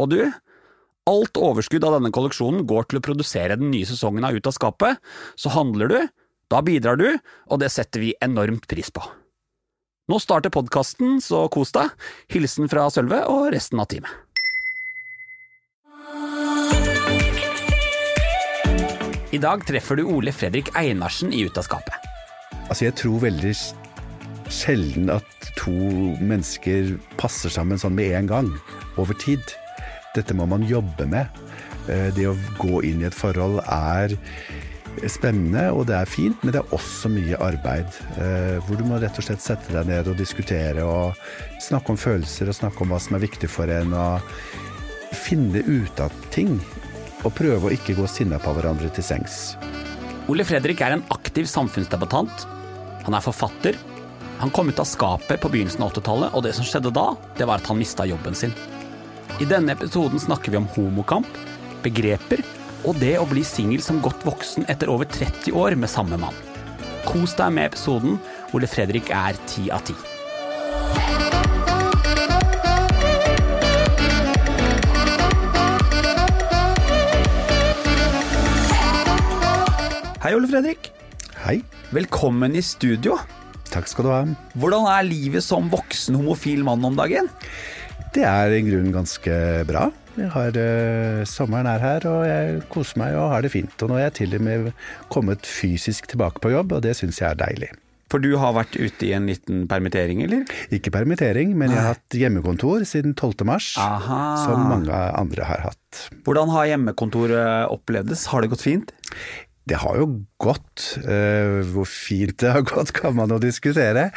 Og du, alt overskudd av denne kolleksjonen går til å produsere den nye sesongen av Ut av skapet, så handler du, da bidrar du, og det setter vi enormt pris på. Nå starter podkasten, så kos deg. Hilsen fra Sølve og resten av teamet. I dag treffer du Ole Fredrik Einarsen i Ut av skapet. Altså, jeg tror veldig sjelden at to mennesker passer sammen sånn med en gang, over tid. Dette må man jobbe med. Eh, det å gå inn i et forhold er spennende, og det er fint, men det er også mye arbeid. Eh, hvor du må rett og slett sette deg ned og diskutere og snakke om følelser og snakke om hva som er viktig for en. og Finne ut av ting. Og prøve å ikke gå sinna på hverandre til sengs. Ole Fredrik er en aktiv samfunnsdebattant. Han er forfatter. Han kom ut av skapet på begynnelsen av 80-tallet, og det som skjedde da, det var at han mista jobben sin. I denne episoden snakker vi om homokamp, begreper og det å bli singel som godt voksen etter over 30 år med samme mann. Kos deg med episoden. Ole Fredrik er ti av ti. Hei, Ole Fredrik. Hei. Velkommen i studio. Takk skal du ha. Hvordan er livet som voksen homofil mann om dagen? Det er i grunnen ganske bra. Har, uh, sommeren er her, og jeg koser meg og har det fint. Og nå er jeg til og med kommet fysisk tilbake på jobb, og det syns jeg er deilig. For du har vært ute i en liten permittering, eller? Ikke permittering, men jeg har hatt hjemmekontor siden 12. mars, Aha. som mange andre har hatt. Hvordan har hjemmekontoret opplevdes? Har det gått fint? Det har jo gått. Uh, hvor fint det har gått kan man jo diskutere,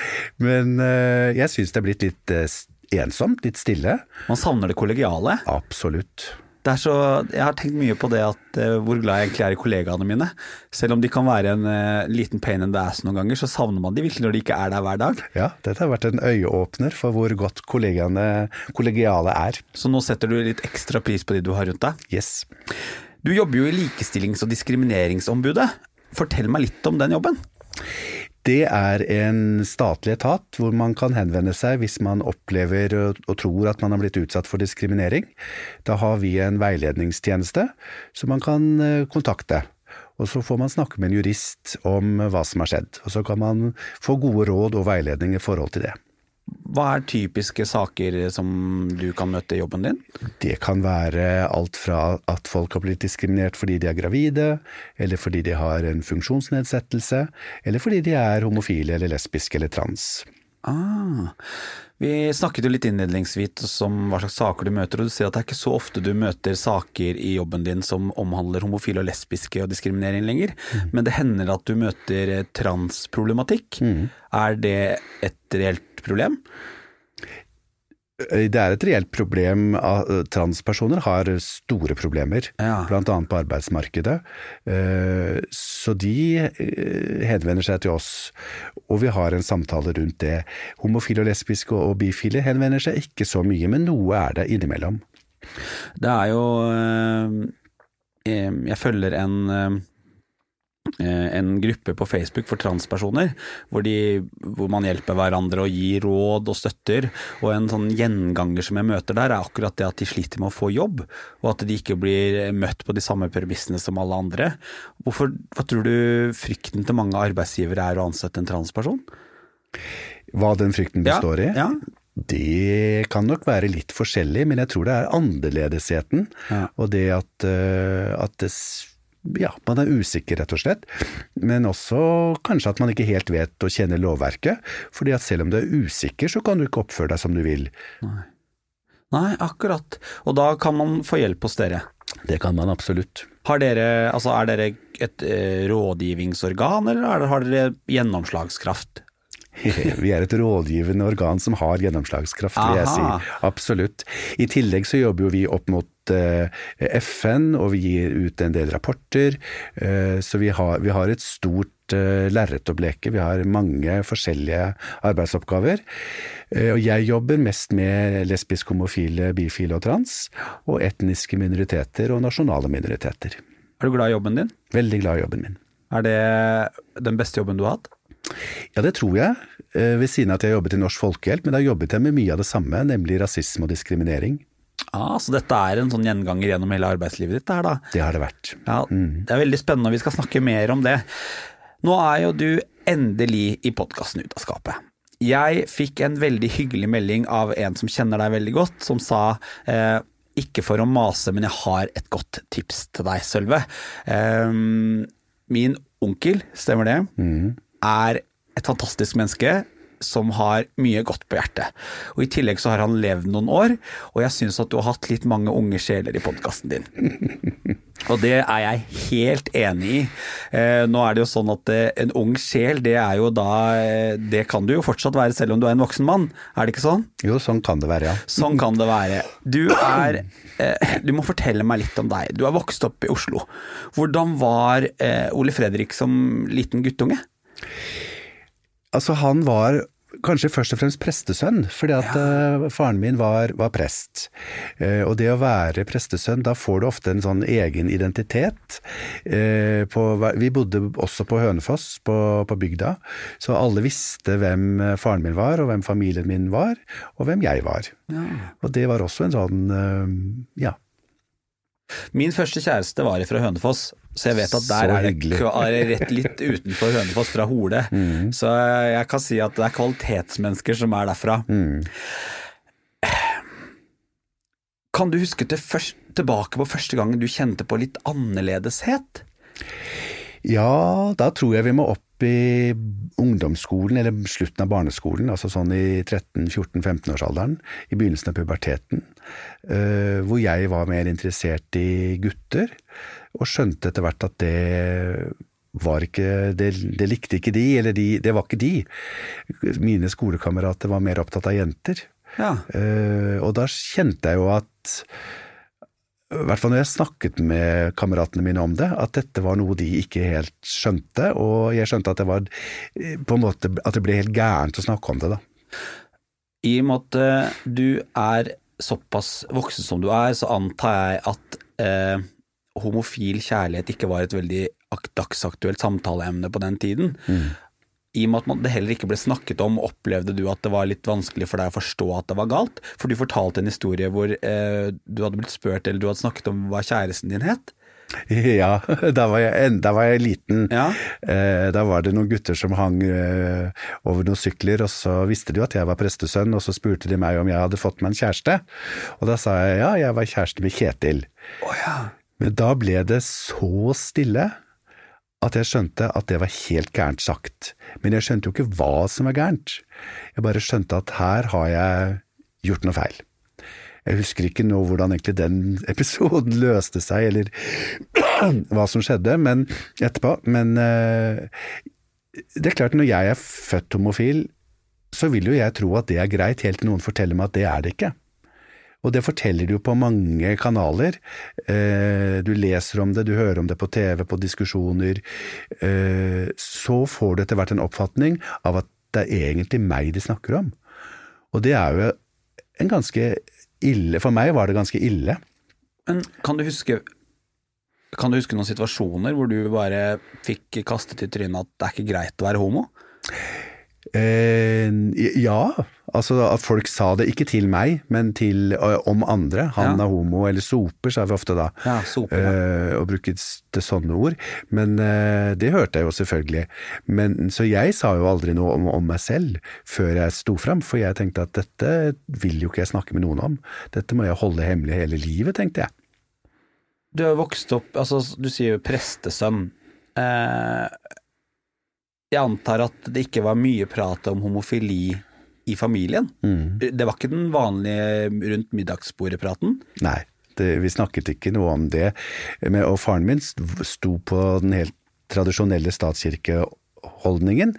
men uh, jeg syns det er blitt litt uh, ensomt, litt stille. Man savner det kollegiale? Absolutt. Så, jeg har tenkt mye på det at uh, hvor glad jeg egentlig er i kollegaene mine. Selv om de kan være en uh, liten pain in the ass noen ganger, så savner man de virkelig når de ikke er der hver dag. Ja, dette har vært en øyeåpner for hvor godt kollegiale er. Så nå setter du litt ekstra pris på de du har rundt deg? Yes. Du jobber jo i Likestillings- og diskrimineringsombudet. Fortell meg litt om den jobben. Det er en statlig etat hvor man kan henvende seg hvis man opplever og tror at man har blitt utsatt for diskriminering. Da har vi en veiledningstjeneste som man kan eh, kontakte. Og så får man snakke med en jurist om hva som har skjedd. Og så kan man få gode råd og veiledning i forhold til det. Hva er typiske saker som du kan møte i jobben din? Det kan være alt fra at folk har blitt diskriminert fordi de er gravide, eller fordi de har en funksjonsnedsettelse, eller fordi de er homofile eller lesbiske eller trans. Ah, vi snakket jo litt innledningsvis om hva slags saker du møter, og du sier at det er ikke så ofte du møter saker i jobben din som omhandler homofile og lesbiske og diskriminering lenger, mm. men det hender at du møter transproblematikk. Mm. Er det et reelt problem? Det er et reelt problem. Transpersoner har store problemer, ja. bl.a. på arbeidsmarkedet. Eh, så de eh, henvender seg til oss, og vi har en samtale rundt det. Homofile og lesbiske og bifile henvender seg ikke så mye, men noe er det innimellom. Det er jo eh, Jeg følger en Eh, en gruppe på Facebook for transpersoner, hvor, de, hvor, man hjelper hverandre og gir råd og støtter. Og en sånn gjenganger som jeg møter der, er akkurat det at de sliter med å få jobb, og at de ikke blir møtt på de samme premissene som alle andre. Hvorfor, hva tror du frykten til mange arbeidsgivere er å ansette en transperson? Hva den frykten består ja, i? Ja. Det kan nok være litt forskjellig, men jeg tror det er annerledesheten. Ja. Og det at, uh, at det ja, man er usikker, rett og slett. Men også kanskje at man ikke helt vet å kjenne lovverket. fordi at selv om du er usikker, så kan du ikke oppføre deg som du vil. Nei. Nei, akkurat. Og da kan man få hjelp hos dere? Det kan man absolutt. Har dere, altså er dere et eh, rådgivningsorgan, eller har dere gjennomslagskraft? Vi er et rådgivende organ som har gjennomslagskraft, vil jeg Aha. si. Absolutt. I tillegg så jobber jo vi opp mot FN, og vi gir ut en del rapporter. eh, så vi har, vi har et stort uh, lerret å bleke. Vi har mange forskjellige arbeidsoppgaver. Eh, og jeg jobber mest med lesbisk, homofile, bifile og trans, og etniske minoriteter og nasjonale minoriteter. Er du glad i jobben din? Veldig glad i jobben min. Er det den beste jobben du har hatt? Ja, det tror jeg. Eh, Ved siden av at jeg jobbet i Norsk Folkehjelp, men da jobbet jeg med mye av det samme, nemlig rasisme og diskriminering. Ah, så dette er en sånn gjenganger gjennom hele arbeidslivet ditt, Der, da? Det har det vært. Ja, Det er veldig spennende, og vi skal snakke mer om det. Nå er jo du endelig i podkasten Ut av skapet. Jeg fikk en veldig hyggelig melding av en som kjenner deg veldig godt, som sa eh, ikke for å mase, men jeg har et godt tips til deg, Sølve. Eh, min onkel, stemmer det, er et fantastisk menneske som har mye godt på hjertet. Og I tillegg så har han levd noen år, og jeg syns at du har hatt litt mange unge sjeler i podkasten din. Og det er jeg helt enig i. Eh, nå er det jo sånn at eh, en ung sjel, det er jo da eh, Det kan du jo fortsatt være selv om du er en voksen mann, er det ikke sånn? Jo, sånn kan det være, ja. Sånn kan det være. Du er eh, Du må fortelle meg litt om deg. Du er vokst opp i Oslo. Hvordan var eh, Ole Fredrik som liten guttunge? Altså, han var kanskje først og fremst prestesønn, fordi at ja. faren min var, var prest. Eh, og det å være prestesønn, da får du ofte en sånn egen identitet. Eh, på, vi bodde også på Hønefoss, på, på bygda, så alle visste hvem eh, faren min var, og hvem familien min var, og hvem jeg var. Og det var også en sånn, eh, ja. Min første kjæreste var fra Hønefoss, så jeg vet at der er det, rett litt utenfor Hønefoss, fra Hole. Så jeg kan si at det er kvalitetsmennesker som er derfra. Kan du huske til først, tilbake på første gangen du kjente på litt annerledeshet? Ja, da tror jeg vi må opp i ungdomsskolen, eller slutten av barneskolen, altså sånn i 13-14-15-årsalderen, i begynnelsen av puberteten, eh, hvor jeg var mer interessert i gutter, og skjønte etter hvert at det var ikke, det, det likte ikke de, eller de, det var ikke de. Mine skolekamerater var mer opptatt av jenter. Ja. Eh, og da kjente jeg jo at i hvert fall når jeg snakket med kameratene mine om det, at dette var noe de ikke helt skjønte, og jeg skjønte at det var eh, på en måte at det ble helt gærent å snakke om det, da. I og med at eh, du er såpass voksen som du er, så antar jeg at eh, homofil kjærlighet ikke var et veldig dagsaktuelt samtaleemne på den tiden. I og med at man, det heller ikke ble snakket om, opplevde du at det var litt vanskelig for deg å forstå at det var galt? For du fortalte en historie hvor eh, du hadde blitt spurt, eller du hadde snakket om hva kjæresten din het. Ja, da var jeg, da var jeg liten. Ja. Eh, da var det noen gutter som hang eh, over noen sykler, og så visste de jo at jeg var prestesønn, og så spurte de meg om jeg hadde fått meg en kjæreste. Og da sa jeg ja, jeg var kjæreste med Kjetil. Men da ble det så stille at jeg skjønte at det var helt gærent sagt. Men jeg skjønte jo ikke hva som var gærent. Jeg bare skjønte at her har jeg gjort noe feil. Jeg husker ikke nå hvordan egentlig den episoden løste seg, eller hva som skjedde men etterpå, men eh, det er klart når jeg er født homofil, så vil jo jeg tro at det er greit, helt til noen forteller meg at det er det ikke. Og det forteller du på mange kanaler. Eh, du leser om det, du hører om det på TV, på diskusjoner. Eh, så får du etter hvert en oppfatning av at det er egentlig meg de snakker om. Og det er jo en ganske ille For meg var det ganske ille. Men kan du huske kan du huske noen situasjoner hvor du bare fikk kastet i trynet at det er ikke greit å være homo? Eh, ja, altså at folk sa det ikke til meg, men til, ø, om andre. Han Ja. er homo, eller soper, sa vi ofte da. Ja, soper, ja. Uh, og bruker sånne ord. Men uh, det hørte jeg jo selvfølgelig. Men, så jeg sa jo aldri noe om, om meg selv før jeg sto fram, for jeg tenkte at dette vil jo ikke jeg snakke med noen om. Dette må jeg holde hemmelig hele livet, tenkte jeg. Du har vokst opp, altså du sier jo prestesønn. Uh, jeg antar at det ikke var mye prat om homofili i familien. Det var ikke den vanlige rundt middagsbordet-praten. Nei, det, vi snakket ikke noe om det. Men, og faren min sto på den helt tradisjonelle statskirkeholdningen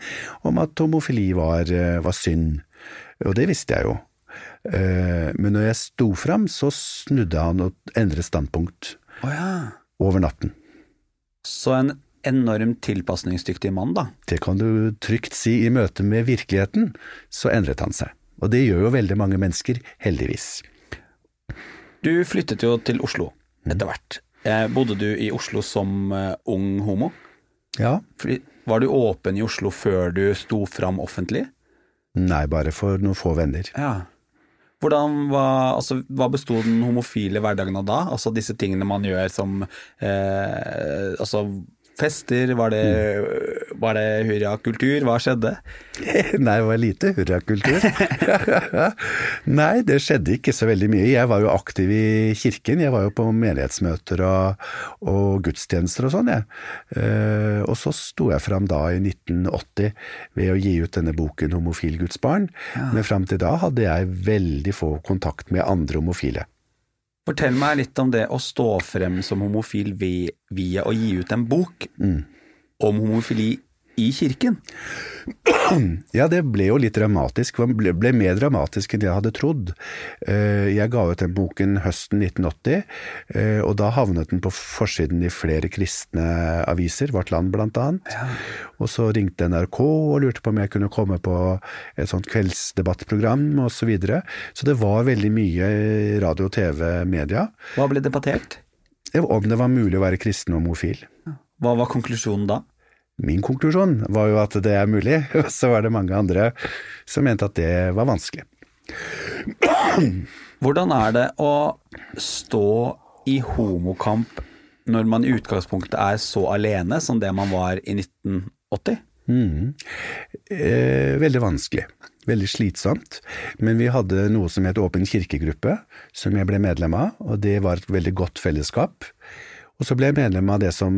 om at homofili var, eh, var synd. Og det visste jeg jo. Eh, men når jeg sto fram, så snudde han og endret standpunkt Oh ja. over natten. Så en enormt tilpasningsdyktig mann, da. Det kan du trygt si. I møte med virkeligheten så endret han seg. Og det gjør jo veldig mange mennesker, heldigvis. Du flyttet jo til Oslo etter hvert. Eh, bodde du i Oslo som eh, ung homo? Ja. Var du åpen i Oslo før du sto fram offentlig? Nei, bare for noen få venner. Ja. Hvordan var, altså, Hva besto den homofile hverdagen av da? Altså disse tingene man gjør som eh, Altså fester, var det, var det hurrakultur? Hva skjedde? Nei, det var lite hurrakultur. Nei, det skjedde ikke så veldig mye. Jeg var jo aktiv i kirken. Jeg var jo på menighetsmøter og, og gudstjenester og sånn, jeg. Eh, og så sto jeg fram da i 1980 ved å gi ut denne boken 'Homofil Guds barn'. Men fram til da hadde jeg veldig få kontakt med andre homofile. Fortell meg litt om det å stå frem som homofil via å gi ut en bok. Om homofili i kirken. Ja, det ble jo litt dramatisk. Det ble, ble mer dramatisk enn jeg hadde trodd. Eh, Jeg ga ut den boken høsten 1980, eh, og da havnet den på forsiden i flere kristne aviser, Vårt Land blant annet. Og så ringte NRK og lurte på om jeg kunne komme på et sånt kveldsdebattprogram osv. Så, videre. så det var veldig mye radio, TV, media Hva ble debattert? om det var mulig å være kristen og homofil. Hva var konklusjonen da? Min konklusjon var jo at det er mulig, og så var det mange andre som mente at det var vanskelig. Hvordan er det å stå i homokamp når man i utgangspunktet er så alene som det man var i 1980? Eh, veldig vanskelig. Veldig slitsomt. Men vi hadde noe som het Åpen kirkegruppe, som jeg ble medlem av, og det var et veldig godt fellesskap. Og så ble jeg medlem av det som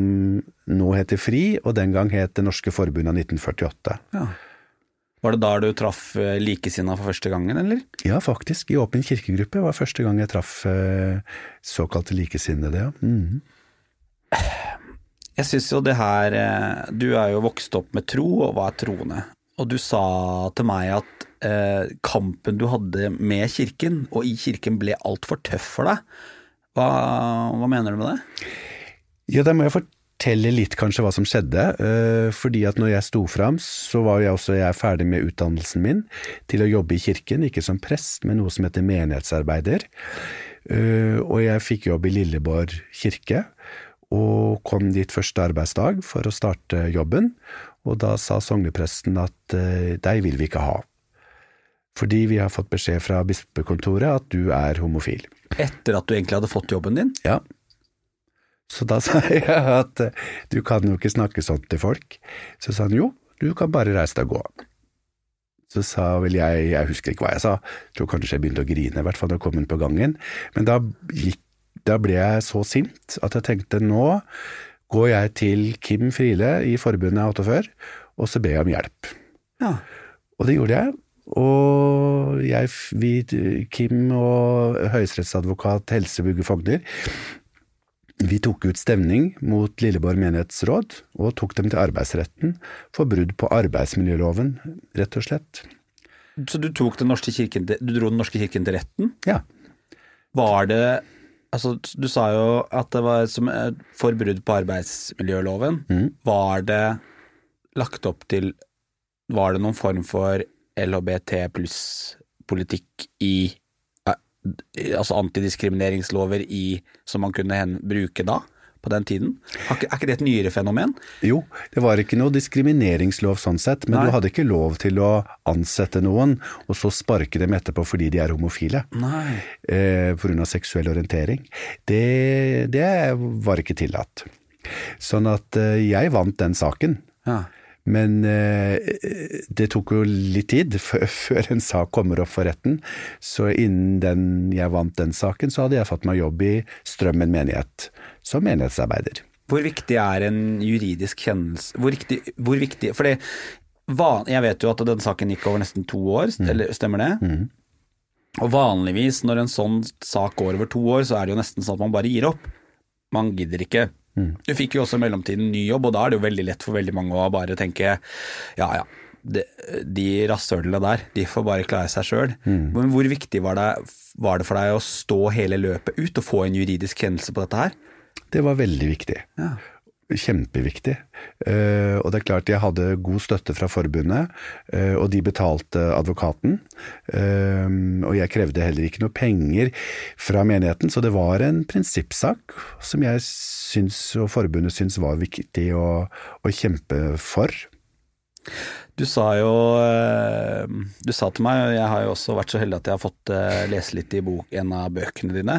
nå heter FRI, og den gang het Det norske forbundet av 1948. Ja. Var det da du traff eh, likesinna for første gangen, eller? Ja, faktisk. I Åpen kirkegruppe var første gang jeg traff eh, såkalte likesinnede, ja. Mhm. Jeg syns jo det her eh, Du er jo vokst opp med tro og hva er troende. Og du sa til meg at eh, kampen du hadde med kirken og i kirken ble altfor tøff for deg. Hva, hva mener du med det? Ja, Der må jeg fortelle litt kanskje hva som skjedde. eh, Fordi at når jeg sto fram, så var jeg også jeg ferdig med utdannelsen min til å jobbe i kirken, ikke som prest, men noe som heter menighetsarbeider. Eh, Og jeg fikk jobb i Lilleborg kirke, og kom dit første arbeidsdag for å starte jobben. Og da sa sognepresten at eh, deg vil vi ikke ha. Fordi vi har fått beskjed fra bispekontoret at du er homofil. Etter at du egentlig hadde fått jobben din? Ja. Så da sa jeg at eh, du kan jo ikke snakke sånn til folk. Så sa han jo, du kan bare reise deg og gå. Så sa vel jeg, jeg husker ikke hva jeg sa, jeg tror kanskje jeg begynte å grine, i hvert fall da jeg kom inn på gangen. Men da, gikk, da ble jeg så sint at jeg tenkte nå går jeg til Kim Friele i forbundet 48, og så ber jeg om hjelp. Ja. Og det gjorde jeg. Og jeg, vi, Kim og høyesterettsadvokat Helse Bugge Fogner, vi tok ut stevning mot Lilleborg menighetsråd, og tok dem til arbeidsretten for brudd på arbeidsmiljøloven, rett og slett. Så du tok den norske kirken du dro Den norske kirken til retten? Ja. Var det Altså, du sa jo at det var som for brudd på arbeidsmiljøloven. Var det lagt opp til Var det noen form for LHBT pluss-politikk i eh, Altså antidiskrimineringslover i som man kunne hen, bruke da? På den tiden? Er ikke, er ikke det et nyere fenomen? Jo, det var ikke noe diskrimineringslov sånn sett, men Nei. du hadde ikke lov til å ansette noen, og så sparke dem etterpå fordi de er homofile. Nei. eh, pga. seksuell orientering. Det, det var ikke tillatt. Sånn at eh, jeg vant den saken. Ja. Men eh, det tok jo litt tid før, en sak kommer opp for retten. Så innen den, jeg vant den saken, så hadde jeg fått meg jobb i Strømmen menighet som menighetsarbeider. Hvor viktig er en juridisk kjennelse Hvor, viktig, hvor viktig For det, van, jeg vet jo at den saken gikk over nesten to år, eller stemmer det? Og vanligvis når en sånn sak går over to år, så er det jo nesten sånn at man bare gir opp. Man gidder ikke Du fikk jo også i mellomtiden ny jobb, og da er det jo veldig lett for veldig mange å bare tenke ja ja, de, de rasshølene der, de får bare klare seg sjøl. Men hvor viktig var det, var det for deg å stå hele løpet ut og få en juridisk kjennelse på dette her? Det var veldig viktig. Ja. Kjempeviktig. Uh, og det er klart jeg hadde god støtte fra forbundet, uh, og de betalte advokaten. Uh, og jeg krevde heller ikke noe penger fra menigheten, så det var en prinsippsak som jeg syns, og forbundet syns var viktig å, å kjempe for. Du sa jo eh, Du sa til meg, og jeg har jo også vært så heldig at jeg har fått eh, lese litt i bok, en av bøkene dine.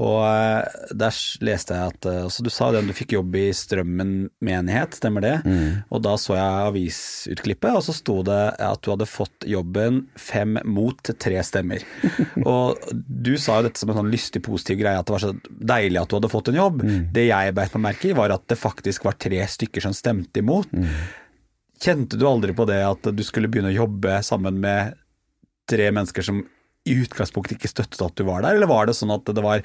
Og eh, der leste jeg at også Du sa det om du fikk jobb i Strømmen menighet, stemmer det? Mm. Og da så jeg avisutklippet, og så sto det at du hadde fått jobben fem mot tre stemmer. og du sa jo dette som en sånn lystig, positiv greie, at det var så deilig at du hadde fått en jobb. Mm. Det jeg beit meg merke i, var at det faktisk var tre stykker som stemte imot. Mm. Kjente du aldri på det at du skulle begynne å jobbe sammen med tre mennesker som i utgangspunktet ikke støttet at du var der, eller var det sånn at det var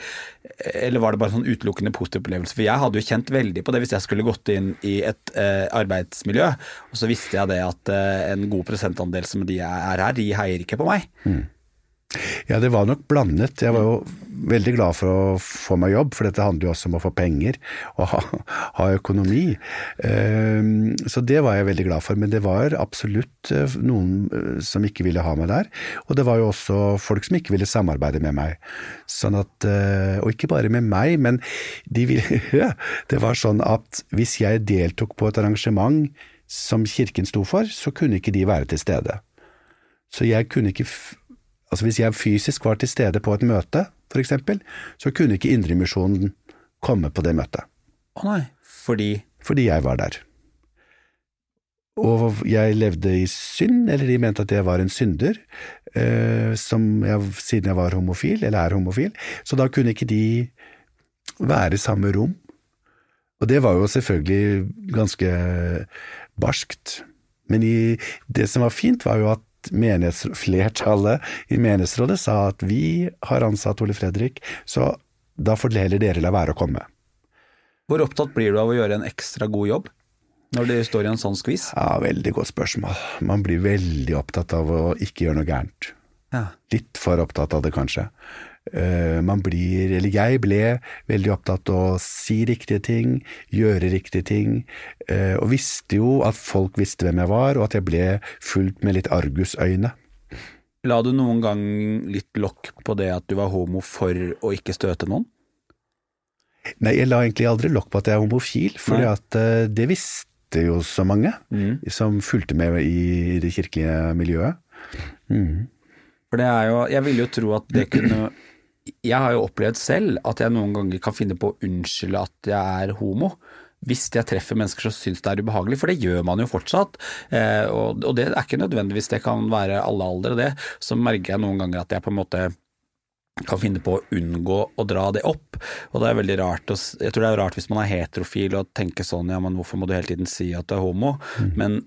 Eller var det bare sånn utelukkende positiv opplevelse? For jeg hadde jo kjent veldig på det hvis jeg skulle gått inn i et eh, arbeidsmiljø, og så visste jeg det at eh, en god prosentandel som de er her, de heier ikke på meg. Mm. Ja, det var nok blandet. Jeg var jo veldig glad for å få meg jobb, for dette handler jo også om å få penger og ha, ha økonomi. Um, så det var jeg veldig glad for. Men det var absolutt eh, noen eh, som ikke ville ha meg der. Og det var jo også folk som ikke ville samarbeide med meg. Sånn at, uh, og ikke bare med meg, men de ville, det var sånn at hvis jeg deltok på et arrangement som kirken sto for, så kunne ikke de være til stede. Så jeg kunne ikke Altså Hvis jeg fysisk var til stede på et møte, for eksempel, så kunne ikke Indremisjonen komme på det møtet. Å nei, fordi Fordi jeg var der. Og jeg levde i synd, eller de mente at jeg var en synder, eh, jeg, siden jeg var homofil, eller er homofil, så da kunne ikke de være i samme rom. Og det var jo selvfølgelig ganske barskt. Men i, det som var fint, var jo at menighetsflertallet i menighetsrådet sa at vi har ansatt Ole Fredrik, så da får heller dere la være å komme. Hvor opptatt blir du av å gjøre en ekstra god jobb når det står i en sånn skvis? Ja, Veldig godt spørsmål. Man blir veldig opptatt av å ikke gjøre noe gærent. Ja. Litt for opptatt av det, kanskje. Eh, man blir, eller jeg ble, veldig opptatt av å si riktige ting, gjøre riktige ting, eh, og visste jo at folk visste hvem jeg var, og at jeg ble fulgt med litt argusøyne. La du noen gang litt lokk på det at du var homo for å ikke støte noen? Nei, jeg la egentlig aldri lokk på at jeg er homofil, for uh, det visste jo så mange mm. som fulgte med i det kirkelige miljøet. Mm. For det er jo Jeg ville jo tro at det kunne jeg har jo opplevd selv at jeg noen ganger kan finne på å unnskylde at jeg er homo. Hvis jeg treffer mennesker som syns det er ubehagelig, for det gjør man jo fortsatt. Eh, og, og, det er ikke nødvendigvis det kan være alle aldre, det. Så merker jeg noen ganger at jeg på en måte kan finne på å unngå å dra det opp. Og det er veldig rart Jeg tror det er rart hvis man er heterofil og tenker sånn ja, men hvorfor må du hele tiden si at du er homo? Mm. Men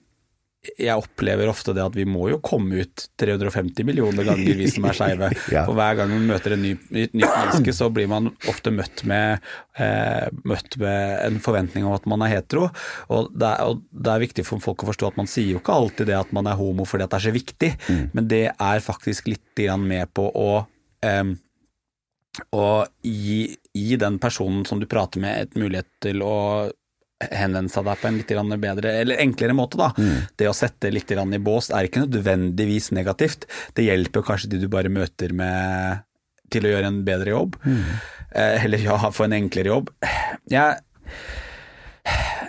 jeg opplever ofte det at vi må jo komme ut 350 millioner ganger, vi som er skeive. ja. For hver gang man møter en ny, nytt menneske, så blir man ofte møtt med, eh, møtt med, en forventning om at man er hetero. Og det, er, og det, er, viktig for folk å forstå at man sier jo ikke alltid det at man er homo fordi det er så viktig, mm. men det er faktisk litt med på å eh, å gi, gi den personen som du prater med, et mulighet til å henvende seg der på en litt bedre, eller enklere måte. da. Mm. Det å sette litt i bås er ikke nødvendigvis negativt. Det hjelper kanskje de du bare møter med til å gjøre en bedre jobb. Mm. Eh, eller ja, få en enklere jobb. Jeg,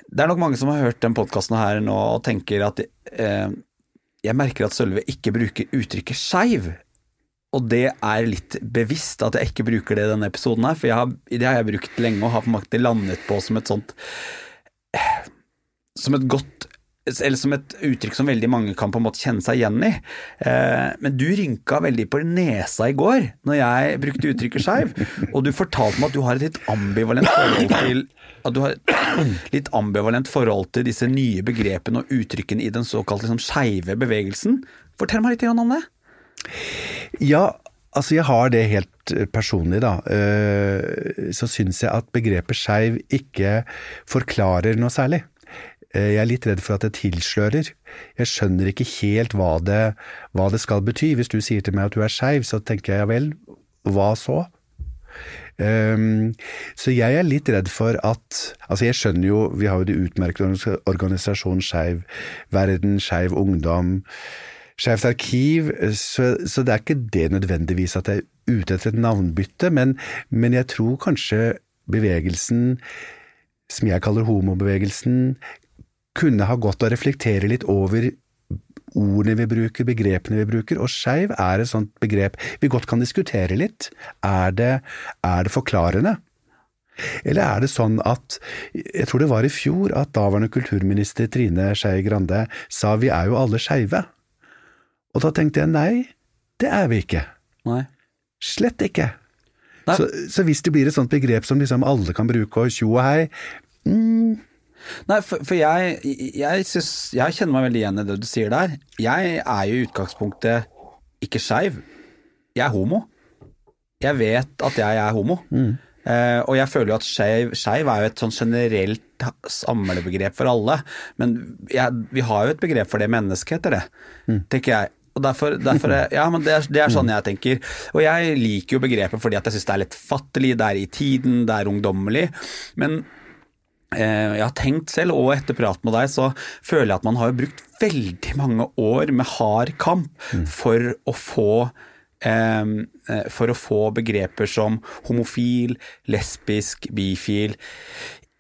det er nok mange som har hørt den podkasten her nå og tenker at eh, jeg merker at Sølve ikke bruker uttrykket skeiv. Og det er litt bevisst at jeg ikke bruker det i denne episoden her, for har, det har jeg brukt lenge og har på en måte landet på som et sånt som et godt eller som et uttrykk som veldig mange kan på en måte kjenne seg igjen i. Eh, men du rynka veldig på nesa i går når jeg brukte uttrykket skeiv, og du fortalte meg at du har et litt ambivalent forhold til at du har et litt ambivalent forhold til disse nye begrepene og uttrykkene i den såkalte liksom, skeive bevegelsen. Fortell meg litt om det. Ja, Altså, jeg har det helt eh, personlig, da. Eh, Så syns jeg at begrepet skeiv ikke forklarer noe særlig. Eh, Jeg er litt redd for at det tilslører. Jeg skjønner ikke helt hva det, hva det skal bety. Hvis du sier til meg at du er skeiv, så tenker jeg ja vel, hva så? Um, så jeg er litt redd for at Altså, jeg skjønner jo Vi har jo det utmerkede organisa- organisasjonen Skeiv Verden, Skeiv Ungdom, Skeivt arkiv, så, så det er ikke det nødvendigvis at jeg er ute etter et navnbytte, men, men jeg tror kanskje bevegelsen, som jeg kaller homobevegelsen, kunne ha gått å reflektere litt over ordene vi bruker, begrepene vi bruker, og skeiv er et sånt begrep vi godt kan diskutere litt. Er det, er det forklarende? Eller er det sånn at, jeg tror det var i fjor, at daværende kulturminister Trine Skei Grande sa vi er jo alle skeive. Og da tenkte jeg nei, det er vi ikke. Nei. Slett ikke. Nei. Så, så hvis det blir et sånt begrep som liksom alle kan bruke og tjo og hei, mm, Nei, for, for jeg, jeg, synes, jeg kjenner meg veldig igjen i det du sier der. Jeg er jo i utgangspunktet ikke skeiv. Jeg er homo. Jeg vet at jeg er homo. Eh, og jeg føler jo at skeiv er jo et sånn generelt samlebegrep for alle. Men jeg, vi har jo et begrep for det mennesket, heter det, tenker jeg. Og derfor, derfor er, ja, men det er, det er sånn jeg tenker. Og jeg liker jo begrepet fordi at jeg syns det er litt fattelig, det er i tiden, det er ungdommelig. Men eh, jeg har tenkt selv, og etter prat med deg, så føler jeg at man har brukt veldig mange år med hard kamp for å få eh, eh, for å få begreper som homofil, lesbisk, bifil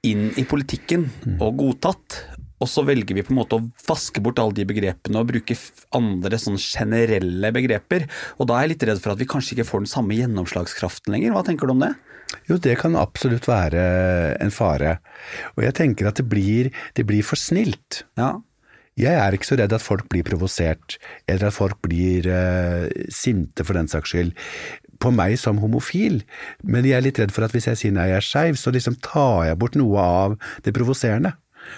inn i politikken og godtatt. Og så velger vi på en måte å vaske bort alle de begrepene og bruke andre sånn generelle begreper. Og da er jeg litt redd for at vi kanskje ikke får den samme gjennomslagskraften lenger. Hva tenker du om det? Jo, det kan absolutt være en fare. Og jeg tenker at det blir, det blir for snilt. Ja. Jeg er ikke så redd at folk blir provosert, eller at folk blir uh, sinte for den saks skyld, på meg som homofil, men jeg er litt redd for at hvis jeg sier nei, jeg er skeiv, så liksom tar jeg bort noe av det provoserende.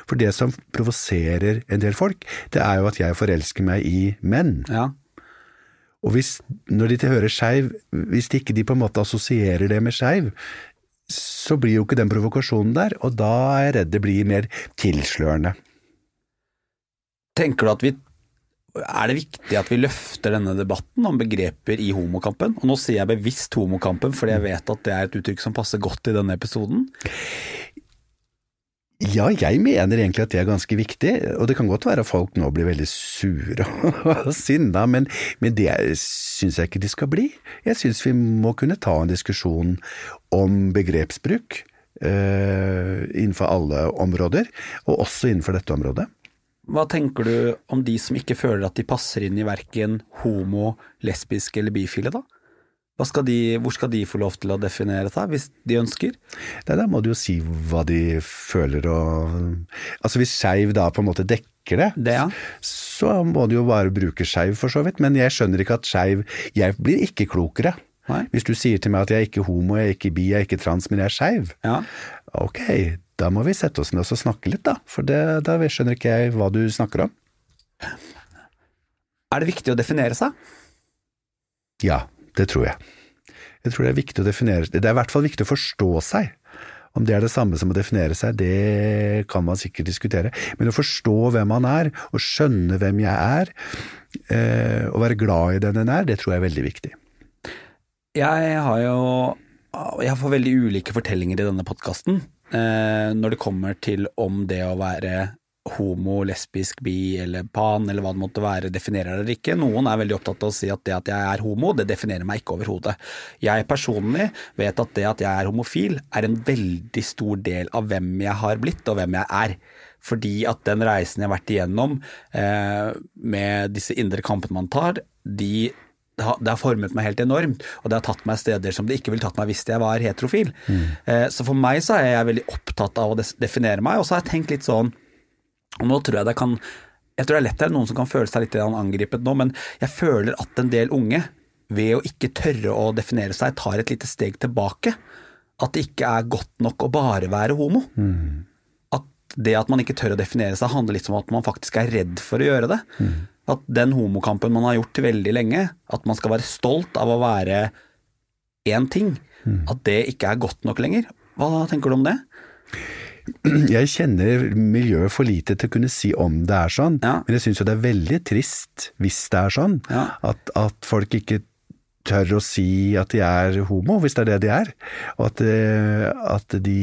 For det som provoserer en del folk, det er jo at jeg forelsker meg i menn. ja. Og hvis, når de hører skeiv, hvis ikke de på en måte assosierer det med skeiv, så blir jo ikke den provokasjonen der, og da er jeg redd det blir mer tilslørende. Tenker du at vi er det viktig at vi løfter denne debatten om begreper i homokampen? Og nå sier jeg bevisst homokampen, fordi jeg vet at det er et uttrykk som passer godt i denne episoden. Ja, jeg mener egentlig at det er ganske viktig, og det kan godt være at folk nå blir veldig sure og sinna, men, men det syns jeg ikke de skal bli. Jeg syns vi må kunne ta en diskusjon om begrepsbruk uh, innenfor alle områder, og også innenfor dette området. Hva tenker du om de som ikke føler at de passer inn i verken homo, lesbisk eller bifile, da? Skal de, hvor skal de få lov til å definere seg, hvis de ønsker? Nei, da må du jo si hva de føler og Altså hvis skeiv da på en måte dekker det, Det, ja. så må du jo bare bruke skeiv for så vidt, men jeg skjønner ikke at skeiv Jeg blir ikke klokere. Nei. Hvis du sier til meg at jeg er ikke homo, jeg er ikke bi, jeg er ikke trans, men jeg er skeiv, Ja. ok, da må vi sette oss ned og snakke litt, da. For det, da skjønner ikke jeg hva du snakker om. Er det viktig å definere seg? Ja, det tror jeg. Jeg tror det er viktig å definere Det er i hvert fall viktig å forstå seg. Om det er det samme som å definere seg, det kan man sikkert diskutere. Men å forstå hvem man er, og skjønne hvem jeg er, eh, og være glad i den en er, det tror jeg er veldig viktig. Jeg har jo Jeg får veldig ulike fortellinger i denne podkasten eh, når det kommer til om det å være homo, lesbisk, bi eller pan eller hva det måtte være, definerer det ikke. Noen er veldig opptatt av å si at det at jeg er homo, det definerer meg ikke overhodet. Jeg personlig vet at det at jeg er homofil er en veldig stor del av hvem jeg har blitt og hvem jeg er. Fordi at den reisen jeg har vært igjennom eh, med disse indre kampene man tar, de det har, det har formet meg helt enormt, og det har tatt meg steder som det ikke ville tatt meg hvis jeg var heterofil. Eh, så for meg så er jeg veldig opptatt av å definere meg, og så har jeg tenkt litt sånn og nå tror jeg det kan Jeg tror det er lett det er noen som kan føle seg litt angrepet nå, men jeg føler at en del unge, ved å ikke tørre å definere seg, tar et lite steg tilbake. At det ikke er godt nok å bare være homo. At det at man ikke tør å definere seg, handler litt om at man faktisk er redd for å gjøre det. At den homokampen man har gjort veldig lenge, at man skal være stolt av å være én ting, at det ikke er godt nok lenger. Hva tenker du om det? Jeg kjenner miljøet for lite til å kunne si om det er sånn, Ja. men jeg syns jo det er veldig trist hvis det er sånn. Ja. At, at folk ikke tør å si at de er homo, hvis det er det de er. Og at, eh, at de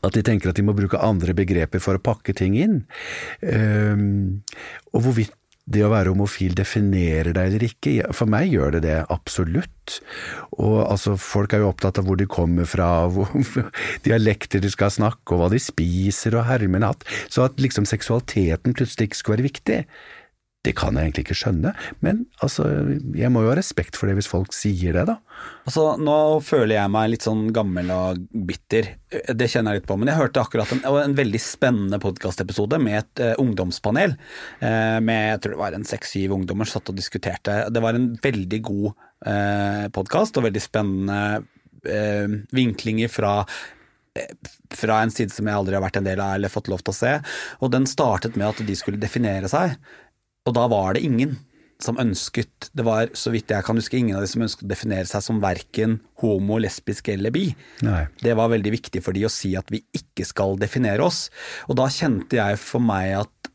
at de tenker at de må bruke andre begreper for å pakke ting inn. Um, og hvorvidt det å være homofil definerer deg eller ikke, for meg gjør det det absolutt. Og altså, folk er jo opptatt av hvor de kommer fra, hvor, dialekter de skal snakke, og hva de spiser, og hermen hatt. Så at liksom seksualiteten plutselig ikke skulle være viktig, det kan jeg egentlig ikke skjønne. Men altså, jeg må jo ha respekt for det hvis folk sier det, da. Altså, Nå føler jeg meg litt sånn gammel og bitter, det kjenner jeg litt på. Men jeg hørte akkurat en, en veldig spennende podkastepisode med et uh, ungdomspanel. Uh, med jeg tror det var en seks-syv ungdommer som satt og diskuterte. Det var en veldig god uh, podkast og veldig spennende uh, vinklinger fra fra en side som jeg aldri har vært en del av eller fått lov til å se. Og den startet med at de skulle definere seg, og da var det ingen som ønsket Det var, så vidt jeg kan huske, ingen av de som ønsket å definere seg som verken homo, lesbisk eller bi. Nei. Det var veldig viktig for de å si at vi ikke skal definere oss. Og da kjente jeg for meg at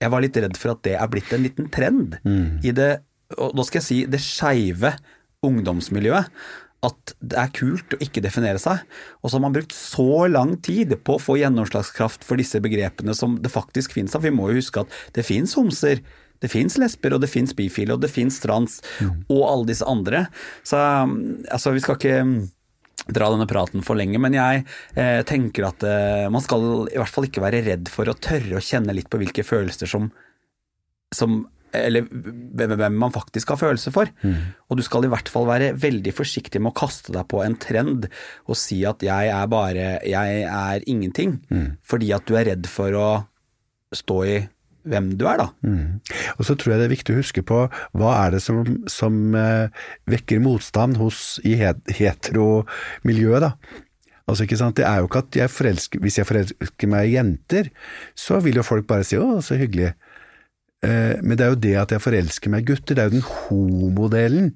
jeg var litt redd for at det er blitt en liten trend i det, og da skal jeg si, det skeive ungdomsmiljøet. At det er kult å ikke definere seg. Og så har man brukt så lang tid på å få gjennomslagskraft for disse begrepene som det faktisk finnes av. Vi må jo huske at det finnes homser, det fins lesber, og det fins bifile, og det fins trans, og alle disse andre. Så altså, vi skal ikke dra denne praten for lenge, men jeg eh, tenker at eh, man skal i hvert fall ikke være redd for å tørre å kjenne litt på hvilke følelser som, som eller hvem man faktisk har følelser for. Og du skal i hvert fall være veldig forsiktig med å kaste deg på en trend og si at jeg er bare Jeg er ingenting. Fordi at du er redd for å stå i hvem du er, da. Og så tror jeg det er viktig å huske på hva er det som, som eh, vekker motstand hos i het, heteromiljøet, da. Altså, ikke sant? Det er jo ikke at jeg forelsker Hvis jeg forelsker meg i jenter, så vil jo folk bare si 'å, så hyggelig'. Eh, Men det er jo det at jeg forelsker meg i gutter, det er jo den homodelen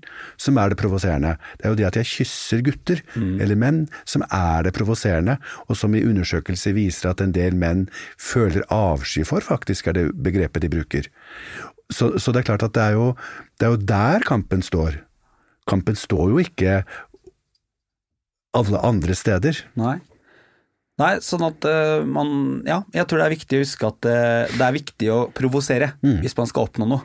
som er det provoserende. Det er jo det at jeg kysser gutter, eller menn, som er det provoserende, og som i undersøkelser viser at en del menn føler avsky for, faktisk er det begrepet de bruker. Så, så det er klart at det er, jo, det er jo der kampen står. Kampen står jo ikke alle andre steder. Nei. Nei, sånn at uh, man Ja, jeg tror det er viktig å huske at uh, det er viktig å provosere hvis man skal oppnå noe.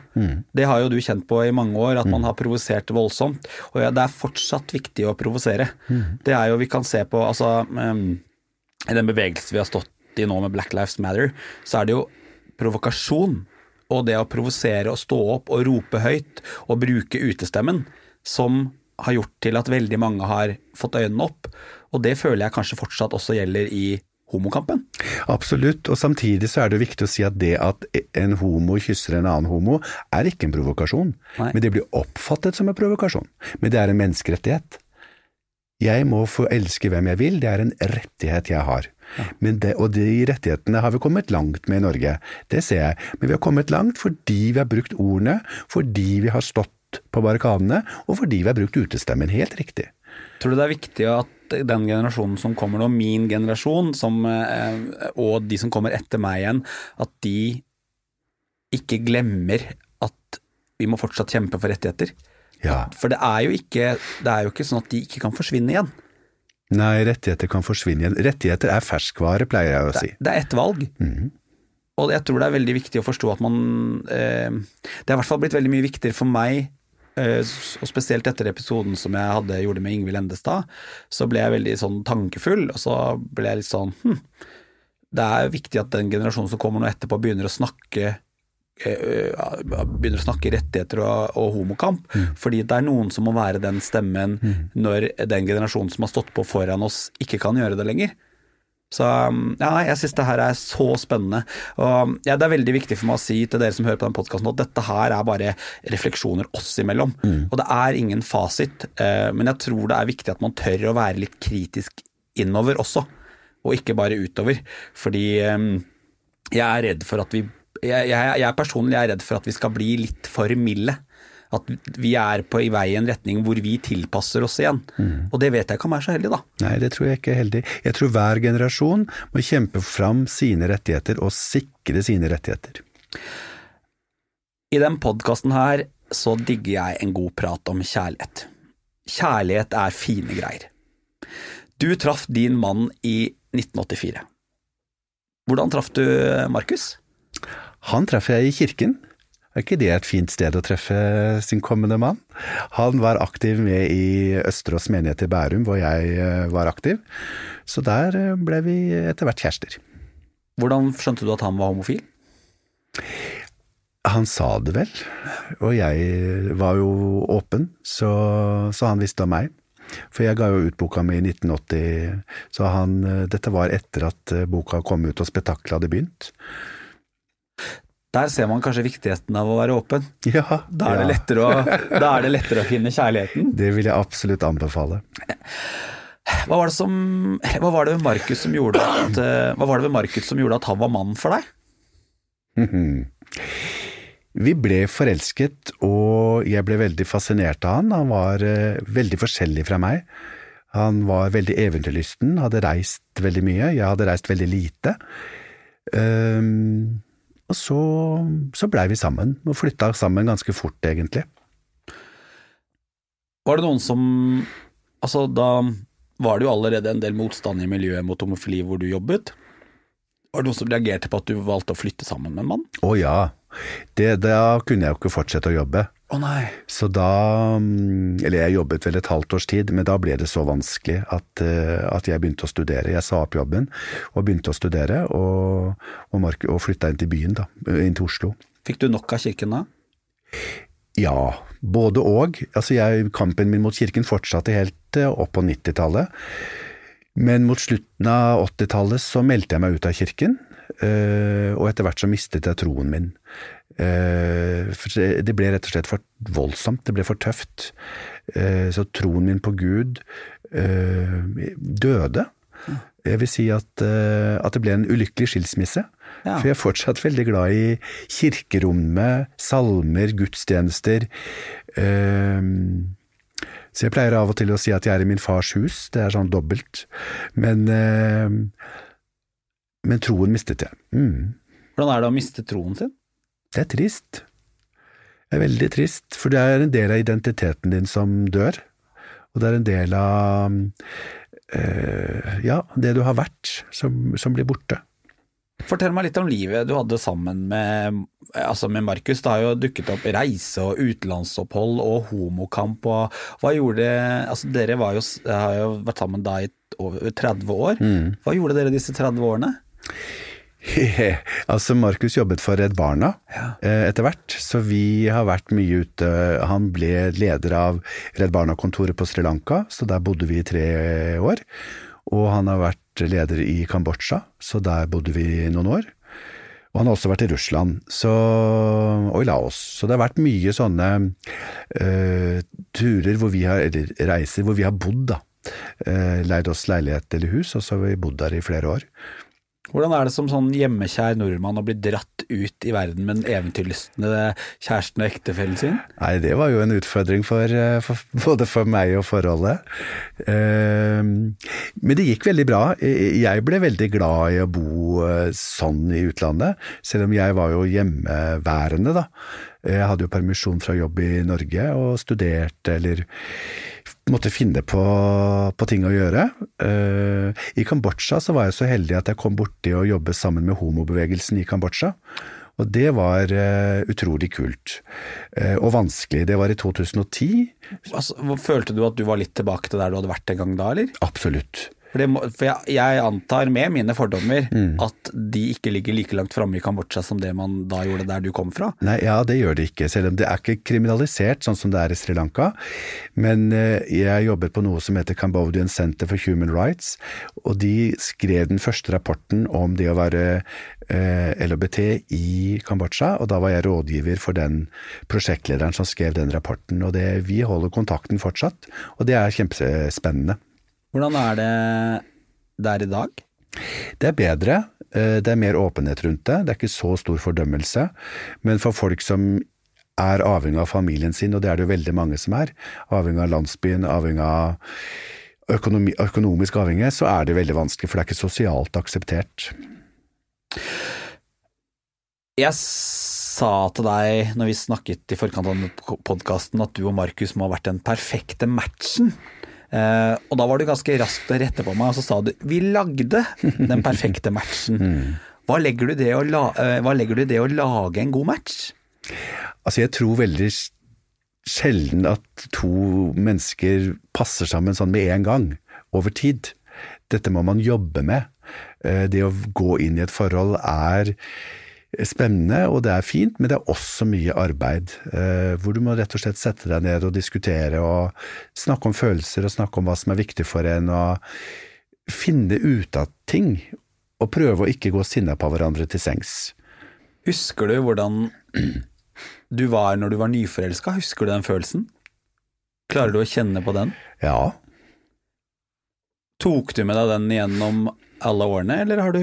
Det har jo du kjent på i mange år, at man har provosert voldsomt. Og ja, det er fortsatt viktig å provosere. Det er jo Vi kan se på altså um, I den bevegelsen vi har stått i nå med Black Lives Matter, så er det jo provokasjon og det å provosere og stå opp og rope høyt og bruke utestemmen som har gjort til at veldig mange har fått øynene opp. Og det føler jeg kanskje fortsatt også gjelder i homokampen. Absolutt, og samtidig så er det viktig å si at det at en homo kysser en annen homo, er ikke en provokasjon. Nei. Men det blir oppfattet som en provokasjon. Men det er en menneskerettighet. Jeg må få elske hvem jeg vil, det er en rettighet jeg har. Men det, og de rettighetene har vi kommet langt med i Norge, det ser jeg. Men vi har kommet langt fordi vi har brukt ordene, fordi vi har stått på barrikadene, og fordi vi har brukt utestemmen. Helt riktig. Tror du det er viktig at den generasjonen som kommer nå, min generasjon, som, eh, og de som kommer etter meg igjen, at de ikke glemmer at vi må fortsatt kjempe for rettigheter? Ja. For det er jo ikke, det er jo ikke sånn at de ikke kan forsvinne igjen. Nei, rettigheter kan forsvinne igjen. Rettigheter er ferskvare, pleier jeg å si. Det er ett valg. Og jeg tror det er veldig viktig å forstå at man eh, Det er i hvert fall blitt veldig mye viktigere for meg, og spesielt etter episoden som jeg hadde, gjorde med Ingvild Endestad, så ble jeg veldig sånn tankefull, og så ble jeg litt sånn hm, Det er viktig at den generasjonen som kommer nå etterpå, begynner å snakke eh, begynner å snakke rettigheter og, og homokamp. Fordi det er noen som må være den stemmen når den generasjonen som har stått på foran oss, ikke kan gjøre det lenger. Så ja, jeg syns det her er så spennende. Og ja, Det er veldig viktig for meg å si til dere som hører på den podkasten at dette her er bare refleksjoner oss imellom. Og det er ingen fasit, eh, men jeg tror det er viktig at man tør å være litt kritisk innover også, og ikke bare utover. Fordi eh, jeg er redd for at vi jeg, jeg, jeg personlig er redd for at vi skal bli litt for milde. At vi er på i vei i en retning hvor vi tilpasser oss igjen. Og det vet jeg ikke om er så heldig, da. Nei, det tror jeg ikke er heldig. Jeg tror hver generasjon må kjempe fram sine rettigheter og sikre sine rettigheter. I den podkasten her så digger jeg en god prat om kjærlighet. Kjærlighet er fine greier. Du traff din mann i 1984. Hvordan traff du Markus? Han traff jeg i kirken. Er ikke det et fint sted å treffe sin kommende mann? Han var aktiv med i Østerås menighet i Bærum, hvor jeg eh, var aktiv. Så der eh, ble vi etter hvert kjærester. Hvordan skjønte du at han var homofil? Han sa det vel, og jeg var jo åpen, så, så han visste om meg. For jeg ga jo ut boka mi i 1980, så han, eh, dette var etter at boka kom ut og spetakkelet hadde begynt. Der ser man kanskje viktigheten av å være åpen. Ja, Da er, det, ja. lettere å, da er det lettere å finne kjærligheten. Det vil jeg absolutt anbefale. Hva var det, som, hva var det ved Markus som eh, det som gjorde at han var mannen for deg? Vi ble forelsket, og jeg ble veldig fascinert av han. Han var eh, veldig forskjellig fra meg. Han var veldig eventyrlysten, hadde reist veldig mye. Jeg hadde reist veldig lite. Ehm, og så, så blei vi sammen, og flytta sammen ganske fort, egentlig. Var det noen som Altså, da var det jo allerede en del motstand i miljøet mot homofili hvor du jobbet. Var det noen som reagerte på at du valgte å flytte sammen med en mann? Å ja, det, da kunne jeg jo ikke fortsette å jobbe. Å nei. Så da mm, Eller jeg jobbet vel et halvt års tid, men da ble det så vanskelig at, eh, at jeg begynte å studere. Jeg sa opp jobben og begynte å studere, og, og, Mark, og flytta inn til byen, da. Inn til Oslo. Fikk du nok av kirken da? Ja, både og. Altså jeg, kampen min mot kirken fortsatte helt eh, opp på 90-tallet. Men mot slutten av 80-tallet så meldte jeg meg ut av kirken, eh, og etter hvert så mistet jeg troen min. Eh, for det ble rett og slett for voldsomt, det ble for tøft. Eh, Så troen min på Gud døde. Jeg vil si at, at det ble en ulykkelig skilsmisse. Ja. For jeg er fortsatt veldig glad i kirkerommet, salmer, gudstjenester. Så jeg pleier av og til å si at jeg er i min fars hus, det er sånn dobbelt. Men, men troen mistet jeg. Mm. Hvordan er det å miste troen sin? Det er trist. Det er veldig trist, for det er en del av identiteten din som dør. Og det er en del av øh, ja, det du har vært, som, som blir borte. Fortell meg litt om livet du hadde sammen med, altså med Markus. Det har jo dukket opp reise og utenlandsopphold og homokamp. Og hva gjorde altså Dere var jo, har jo vært sammen da i over 30 år. Hva gjorde dere disse 30 årene? altså, Markus jobbet for Redd Barna ja. etter hvert, så vi har vært mye ute. Han ble leder av Redd Barna-kontoret på Sri Lanka, så der bodde vi i tre år. Og han har vært leder i Kambodsja, så der bodde vi noen år. Og han har også vært i Russland så, og i Laos. Så det har vært mye sånne uh, turer hvor vi har, eller reiser hvor vi har bodd, da. Uh, leid oss leilighet eller hus, og så har vi bodd der i flere år. Hvordan er det som sånn hjemmekjær nordmann å bli dratt ut i verden med den eventyrlystne kjæresten og ektefellen sin? Nei, det var jo en utfordring for, eh, for både for meg og forholdet. Eh, Men det gikk veldig bra. Jeg ble veldig glad i å bo eh, sånn i utlandet, selv om jeg var jo hjemmeværende, da. Jeg hadde jo permisjon fra jobb i Norge og studerte eller måtte finne på, på ting å gjøre. Uh, I Kambodsja så var jeg så heldig at jeg kom borti å jobbe sammen med homobevegelsen i Kambodsja. Og det var uh, utrolig kult. Uh, og vanskelig. Det var i 2010. Altså, følte du at du var litt tilbake til der du hadde vært en gang da, eller? Absolutt. For, det for jeg, jeg antar med mine fordommer at de ikke ligger like langt framme i Kambodsja som det man da gjorde der du kom fra. Nei, ja, det gjør de ikke, selv om det er ikke kriminalisert sånn som det er i Sri Lanka. Men eh, jeg jobber på noe som heter Cambodian Center for Human Rights, og de skrev den første rapporten om det å være eh, LHBT i Kambodsja, og da var jeg rådgiver for den prosjektlederen som skrev den rapporten. Og det, vi holder kontakten fortsatt, og det er kjempespennende. Hvordan er det der i dag? Det er bedre. Eh, Det er mer åpenhet rundt det. Det er ikke så stor fordømmelse. Men for folk som er avhengig av familien sin, og det er det jo veldig mange som er, avhengig av landsbyen, avhengig av økonomi, økonomisk avhengig, så er det veldig vanskelig, for det er ikke sosialt akseptert. Jeg sa til deg når vi snakket i forkant av podkasten at du og Markus må ha vært den perfekte matchen. Eh, og da var du ganske raskt å rette på meg, og så sa du 'vi lagde den perfekte matchen'. Hva legger du i la, hva legger du det å lage en god match? Altså, jeg tror veldig sjelden at to mennesker passer sammen sånn med en gang, over tid. Dette må man jobbe med. Eh, Det å gå inn i et forhold er spennende, og det er fint, men det er også mye arbeid. eh, Hvor du må rett og slett sette deg ned og diskutere og snakke om følelser og snakke om hva som er viktig for en, og finne ut av ting. Og prøve å ikke gå sinna på hverandre til sengs. Husker du hvordan du var når du var nyforelska? Husker du den følelsen? Klarer du å kjenne på den? Ja, Tok du med deg den gjennom alle årene, eller har du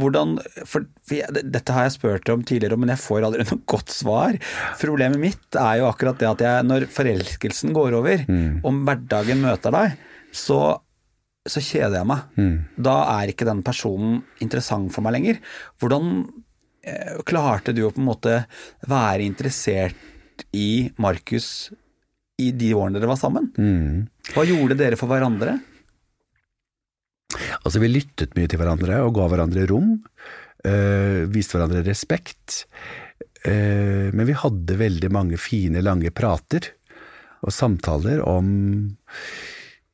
hvordan For, for jeg, dette har jeg spurt om tidligere, men jeg får aldri noe godt svar. Problemet mitt er jo akkurat det at jeg, når forelskelsen går over, om hverdagen møter deg, så, så kjeder jeg meg. Da er ikke den personen interessant for meg lenger. Hvordan eh, klarte du å på en måte være interessert i Markus i de årene dere var sammen? Hva gjorde dere for hverandre? Altså, vi lyttet mye til hverandre og ga hverandre rom. øh, viste hverandre respekt. Øh, men vi hadde veldig mange fine, lange prater og samtaler om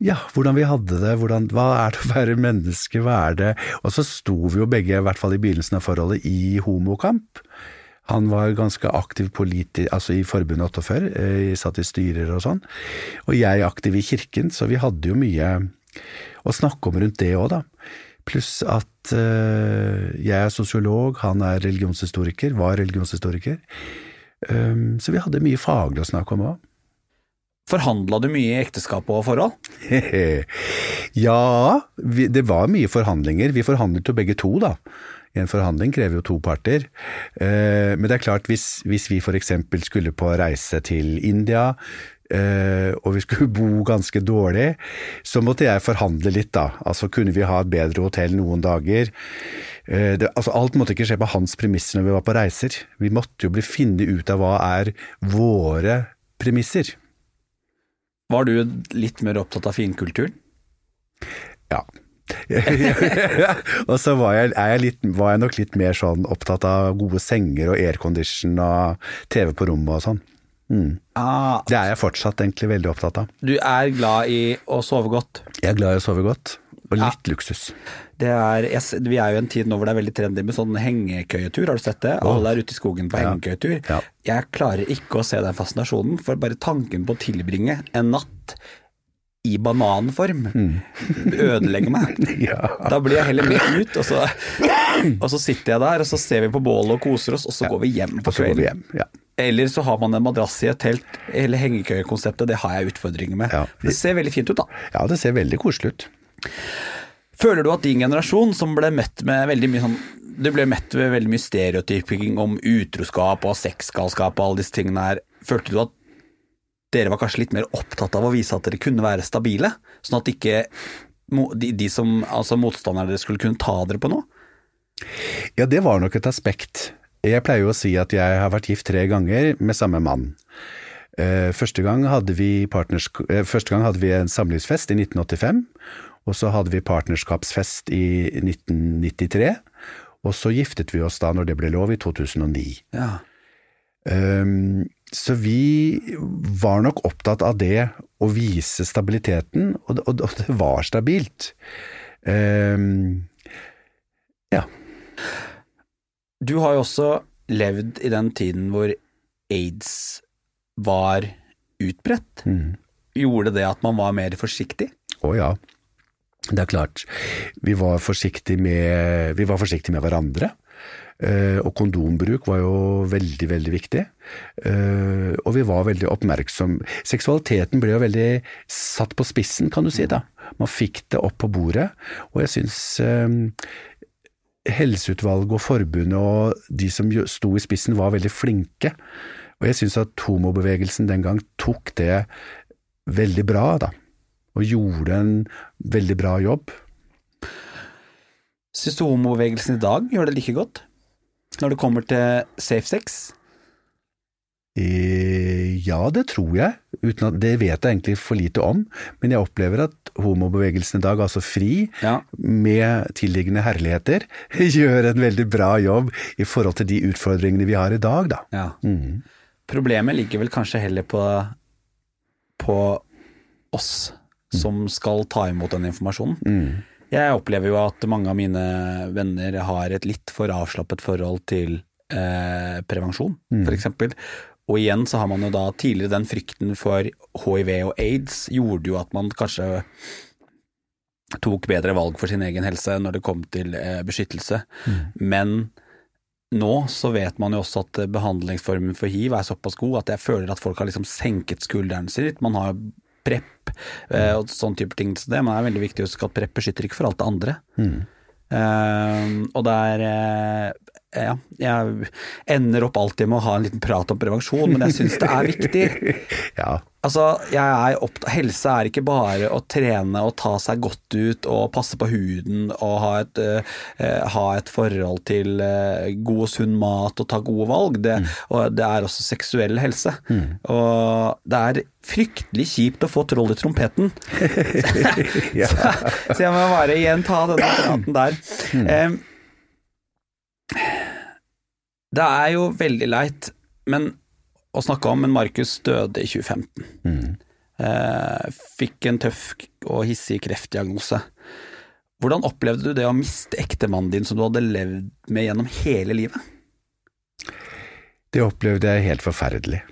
ja, hvordan vi hadde det, hvordan, hva er det å være menneske, hva er det Og så sto vi jo begge, i hvert fall i begynnelsen av forholdet, i homokamp. Han var ganske aktiv politi altså i Forbundet 48, eh, satt i styrer og sånn. Og jeg aktiv i kirken, så vi hadde jo mye å snakke om rundt det òg, da. Pluss at uh, jeg er sosiolog, han er religionshistoriker, var religionshistoriker. Um, så vi hadde mye faglig å snakke om òg. Forhandla du mye i ekteskap og forhold? ja, vi, det var mye forhandlinger. Vi forhandlet jo begge to, da. En forhandling krever jo to parter. Eh, men det er klart, hvis, hvis vi f.eks. skulle på reise til India, og vi skulle bo ganske dårlig, så måtte jeg forhandle litt, da. Altså kunne vi ha et bedre hotell noen dager. Eh, det, altså Alt måtte ikke skje på hans premisser når vi var på reiser. Vi måtte jo bli finne ut av hva er våre premisser. Var du litt mer opptatt av finkulturen? Ja. og så var jeg, er jeg, litt, var jeg nok litt mer sånn opptatt av gode senger og aircondition og TV på rommet og sånn. Mm. Ah, Det er jeg fortsatt egentlig veldig opptatt av. du er glad i å sove godt. Jeg er glad i å sove godt, og litt luksus. Det er, jeg, vi er jo i en tid nå hvor det er veldig trendy med sånn hengekøyetur, har du sett det? Alle er ute i skogen på Ja. hengekøyetur. Ja. Jeg klarer ikke å se den fascinasjonen, for bare tanken på å tilbringe en natt i bananform ødelegger meg. Mm. Ja. Da blir jeg heller med ut, og så, og så sitter jeg der, og så ser vi på bålet og koser oss, og så går vi hjem på kvelden. Eller så har man en madrass i et telt. Hele hengekøyekonseptet, det har jeg utfordringer med. Ja. Det ser veldig fint ut, da. ja, det ser veldig koselig ut. Føler du at din generasjon, som ble møtt med veldig mye sånn Du ble møtt med veldig mye stereotyping om utroskap og sexgalskap og alle disse tingene her, følte du at dere var kanskje litt mer opptatt av å vise at dere kunne være stabile? Sånn at ikke de, de som, altså motstanderne deres skulle kunne ta dere på noe? Ja, det var nok et aspekt. Jeg pleier jo å si at jeg har vært gift tre ganger med samme mann. Eh, Første gang hadde vi, partners, eh, første gang hadde vi en samlivsfest i 1985, og så hadde vi partnerskapsfest i 1993, og så giftet vi oss da når det ble lov i 2009. Ja. Um, så vi var nok opptatt av det å vise stabiliteten, og det- og det var stabilt. Um, ja. Du har jo også levd i den tiden hvor aids var utbredt. Gjorde det at man var mer forsiktig? Å ja. Det er klart. Vi var forsiktige med, vi var forsiktige med hverandre. Eh, og kondombruk var jo veldig, veldig viktig. Eh, og vi var veldig oppmerksom. Seksualiteten ble jo veldig satt på spissen, kan du si. da. Man fikk det opp på bordet. Og jeg syns eh, helseutvalget og forbundet og de som sto i spissen var veldig flinke. Og jeg syns at homobevegelsen den gang tok det veldig bra, da. Og gjorde en veldig bra jobb. Syns du homobevegelsen i dag gjør det like godt? Når det kommer til safe sex? Eh, ja, det tror jeg. Uten at, det vet jeg egentlig for lite om. Men jeg opplever at homobevegelsen i dag, altså FRI, Ja. med tilliggende herligheter, gjør en veldig bra jobb i forhold til de utfordringene vi har i dag, da. ja. Mm. Problemet ligger vel kanskje heller på, på oss som skal ta imot den informasjonen. Mm. Jeg opplever jo at mange av mine venner har et litt for avslappet forhold til eh, prevensjon, for eksempel. Og igjen så har man jo da tidligere den frykten for hiv og aids gjorde jo at man kanskje tok bedre valg for sin egen helse når det kom til beskyttelse. beskyttelse. Men nå så vet man jo også at eh, behandlingsformen for hiv er såpass god at jeg føler at folk har liksom senket skulderen sin litt. Man har PREP mm. og sånn type ting til det, men det er veldig viktig å huske at PREP beskytter ikke for alt det andre. Eh, og det er eh, ja, jeg ender opp alltid med å ha en liten prat om prevensjon, men jeg syns det er viktig. Ja. Altså, jeg er opptatt, Helse er ikke bare å trene og ta seg godt ut og passe på huden og ha et, uh, ha et forhold til uh, god og sunn mat og ta gode valg. Det, og det er også seksuell helse. Og det er fryktelig kjipt å få troll i trompeten. Så, så jeg må bare igjen ta denne praten der. Eh, det er jo veldig leit men, å snakke om, men Markus døde i 2015. Eh, fikk en tøff og hissig kreftdiagnose. Hvordan opplevde du det å miste ektemannen din som du hadde levd med gjennom hele livet? Det opplevde jeg helt forferdelig.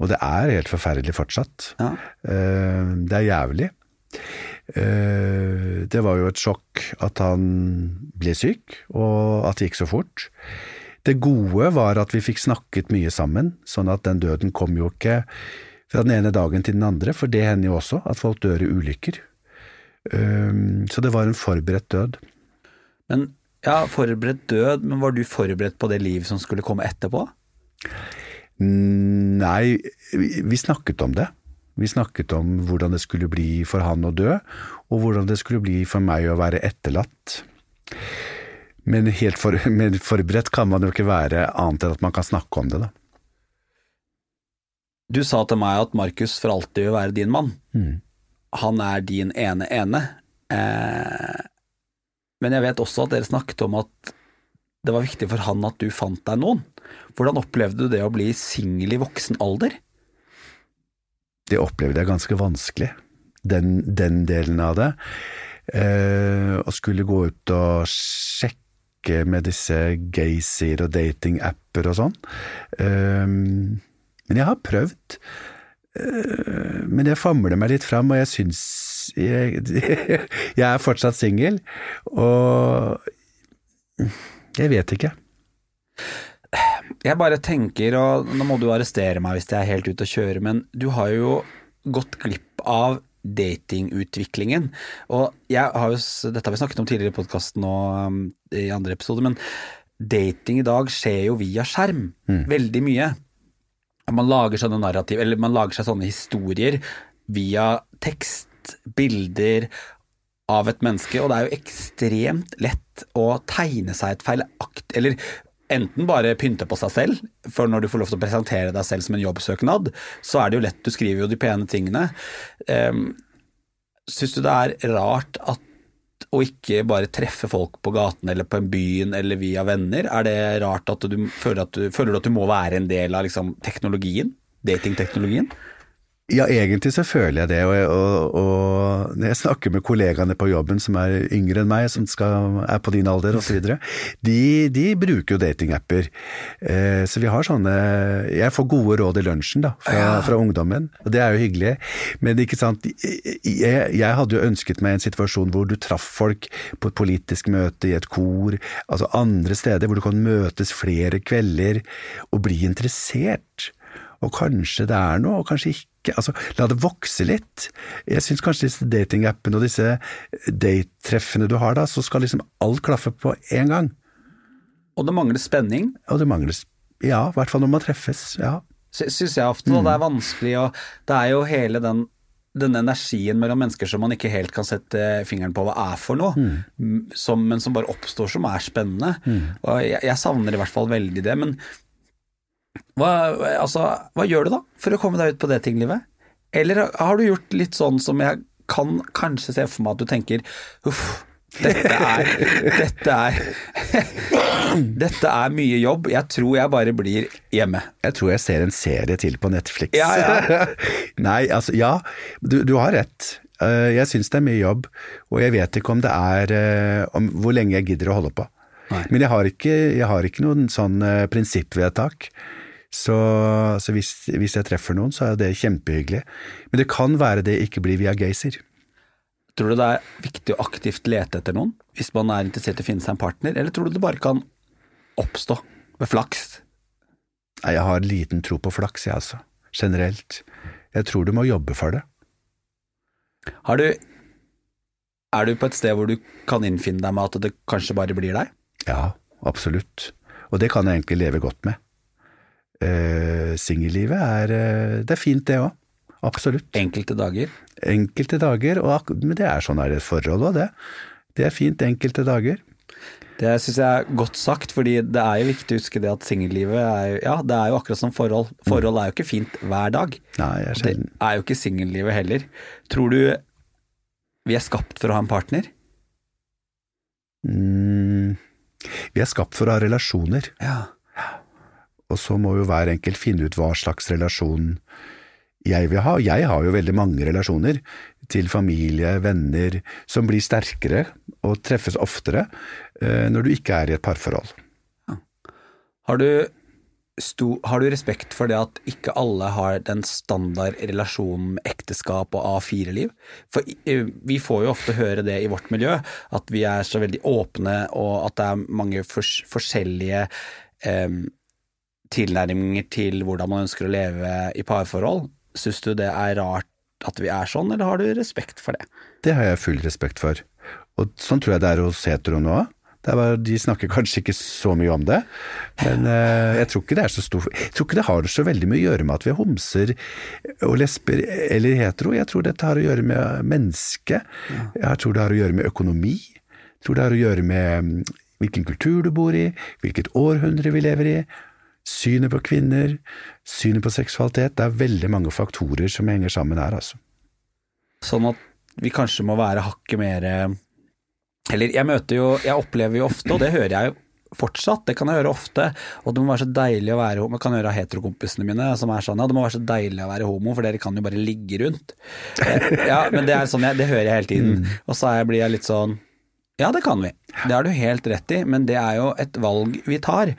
Og det er helt forferdelig fortsatt. Ja. Eh, Det er jævlig. Eh, Det var jo et sjokk at han ble syk, og at det gikk så fort. Det gode var at vi fikk snakket mye sammen, sånn at den døden kom jo ikke fra den ene dagen til den andre, for det hender jo også at folk dør i ulykker. Så det var en forberedt død. Men ja, forberedt død, men var du forberedt på det liv som skulle komme etterpå? Nei, vi vi snakket om det. Vi snakket om hvordan det skulle bli for han å dø, og hvordan det skulle bli for meg å være etterlatt. Men helt for, men forberedt kan man jo ikke være annet enn at man kan snakke om det, da. Du sa til meg at Markus for alltid vil være din mann. Mm. Han er din ene ene. Eh, men jeg vet også at dere snakket om at det var viktig for han at du fant deg noen. Hvordan opplevde du det å bli singel i voksen alder? Det opplevde jeg ganske vanskelig, den, den delen av det. Eh, å skulle gå ut og sjekke med disse gaysir og datingapper og sånn. Eh, men jeg har prøvd. Eh, men jeg famler meg litt fram, og jeg syns jeg, jeg er fortsatt singel, og jeg vet ikke. Jeg bare tenker, og nå må du arrestere meg hvis jeg er helt ute å kjøre, men du har jo gått glipp av datingutviklingen. Og jeg har jo, dette har vi snakket om tidligere i podkasten og um, i andre episoder, men dating i dag skjer jo via skjerm. Veldig mye. Man lager sånne narrativ, eller man lager seg sånne historier via tekst, bilder av et menneske, og det er jo ekstremt lett å tegne seg et feilaktig, eller enten bare pynte på seg selv, for når du får lov til å presentere deg selv som en jobbsøknad, så er det jo lett, du skriver jo de pene tingene. Um, Syns du det er rart at å ikke bare treffe folk på gaten eller på en byen eller via venner? Er det rart at du føler at du, føler at du må være en del av liksom, teknologien? Datingteknologien? Ja, egentlig så føler jeg det, og, og, og når jeg snakker med kollegaene på jobben som er yngre enn meg, som skal, er på din alder osv., de, de bruker jo datingapper. Eh, så vi har sånne Jeg får gode råd i lunsjen da, fra, fra ungdommen, og det er jo hyggelig. Men ikke sant, jeg, jeg hadde jo ønsket meg en situasjon hvor du traff folk på et politisk møte, i et kor, altså andre steder hvor du kan møtes flere kvelder og bli interessert. Og kanskje det er noe, og kanskje ikke. Altså, la det vokse litt. Jeg syns kanskje disse datingappene og disse date-treffene du har da, så skal liksom alt klaffe på én gang. Og det mangler spenning, Og det mangler Ja, i hvert fall når man treffes. Ja. syns jeg ofte. Da. Det er vanskelig og Det er jo hele den den energien mellom mennesker som man ikke helt kan sette fingeren på hva er for noe, mm. som, men som bare oppstår som er spennende. Og jeg, jeg savner i hvert fall veldig det. Men hva, altså, hva gjør du da for å komme deg ut på det tinglivet? Eller har du gjort litt sånn som jeg kan kanskje se for meg at du tenker uff, dette er Dette er Dette er mye jobb. Jeg tror jeg bare blir hjemme. Jeg tror jeg ser en serie til på Netflix. Ja, ja. Nei, altså ja, du, du har rett. Eh, Jeg syns det er mye jobb, og jeg vet ikke om det er eh, om hvor lenge jeg gidder å holde på. Nei. Men jeg har ikke, jeg har ikke noen sånn eh, prinsippvedtak. Så, så hvis, hvis jeg treffer noen, så er det kjempehyggelig. Men det kan være det ikke blir via Gazer. Tror du det er viktig å aktivt lete etter noen hvis man er interessert i å finne seg en partner, eller tror du det bare kan oppstå ved flaks? Nei, jeg har liten tro på flaks, jeg altså. Generelt. Jeg tror du må jobbe for det. Har du Er du på et sted hvor du kan innfinne deg med at det kanskje bare blir deg? Ja, absolutt. Og det kan jeg egentlig leve godt med. Eh, Singellivet er, eh, det er fint det òg. Absolutt. Enkelte dager? Enkelte dager, og, men det er sånn er et forhold òg, det. Det er fint enkelte dager. Det syns jeg er godt sagt, fordi det er jo viktig å huske det at singellivet er Ja, det er jo akkurat som forhold. Forhold er jo ikke fint hver dag. Nei, jeg skjønner. Det er jo ikke singellivet heller. Tror du vi er skapt for å ha en partner? Mm, vi er skapt for å ha relasjoner, Ja. Og så må jo hver enkelt finne ut hva slags relasjon jeg vil ha. Jeg har jo veldig mange relasjoner til familie, venner, som blir sterkere og treffes oftere eh, når du ikke er i et parforhold. Har du, sto, har du respekt for det at ikke alle har den standard relasjonen med ekteskap og A4-liv? For eh, vi får jo ofte høre det i vårt miljø, at vi er så veldig åpne, og at det er mange fors, forskjellige eh, tilnærminger til hvordan man ønsker å leve i parforhold. Syns du det er rart at vi er sånn, eller har du respekt for det? Det har jeg full respekt for. Og sånn tror jeg det er hos heteroene òg. De snakker kanskje ikke så mye om det, men eh, jeg tror ikke det er så stor Jeg tror ikke det har så veldig mye å gjøre med at vi er homser og lesber eller hetero. Jeg tror dette har å gjøre med mennesket. Jeg tror det har å gjøre med økonomi. Jeg tror det har å gjøre med mm, hvilken kultur du bor i, hvilket århundre vi lever i. Synet på kvinner, synet på seksualitet. Det er veldig mange faktorer som henger sammen her, altså. Sånn at vi kanskje må være hakket mer Eller jeg møter jo Jeg opplever jo ofte, og det hører jeg jo fortsatt, det kan jeg høre ofte, og det må være så deilig å være homo. Jeg kan høre av heterokompisene mine som er sånn ja, det må være så deilig å være homo, for dere kan jo bare ligge rundt. Eh, Ja, men det er sånn, jeg, det hører jeg hele tiden. Og så blir jeg litt sånn ja, det kan vi. Det har du helt rett i, men det er jo et valg vi tar.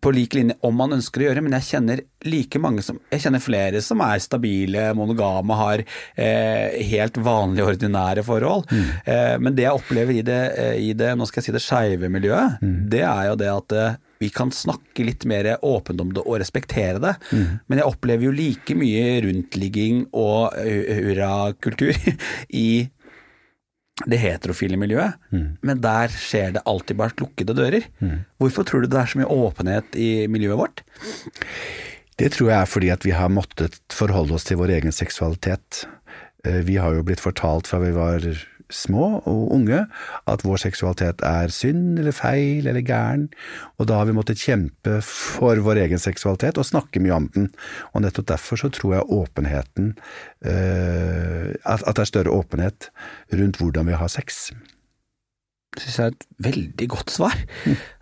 På lik linje om man ønsker å gjøre, men jeg kjenner like mange som Jeg kjenner flere som er stabile, monogame, har eh, helt vanlige, ordinære forhold. Eh, men det jeg opplever i det, eh, i det nå skal jeg si det skeive miljøet, det er jo det at eh, vi kan snakke litt mer åpent om det og respektere det. Men jeg opplever jo like mye rundtligging og hu- hurrakultur i det heterofile miljøet, men der skjer det alltid bak lukkede dører. Hvorfor tror du det er så mye åpenhet i miljøet vårt? Det tror jeg er fordi at vi har måttet forholde oss til vår egen seksualitet. Eh, Vi har jo blitt fortalt fra vi var små og unge at vår seksualitet er synd eller feil eller gæren, og da har vi måttet kjempe for vår egen seksualitet og snakke mye om den. Og nettopp derfor så tror jeg åpenheten eh, At at det er større åpenhet rundt hvordan vi har sex. synes jeg er et veldig godt svar.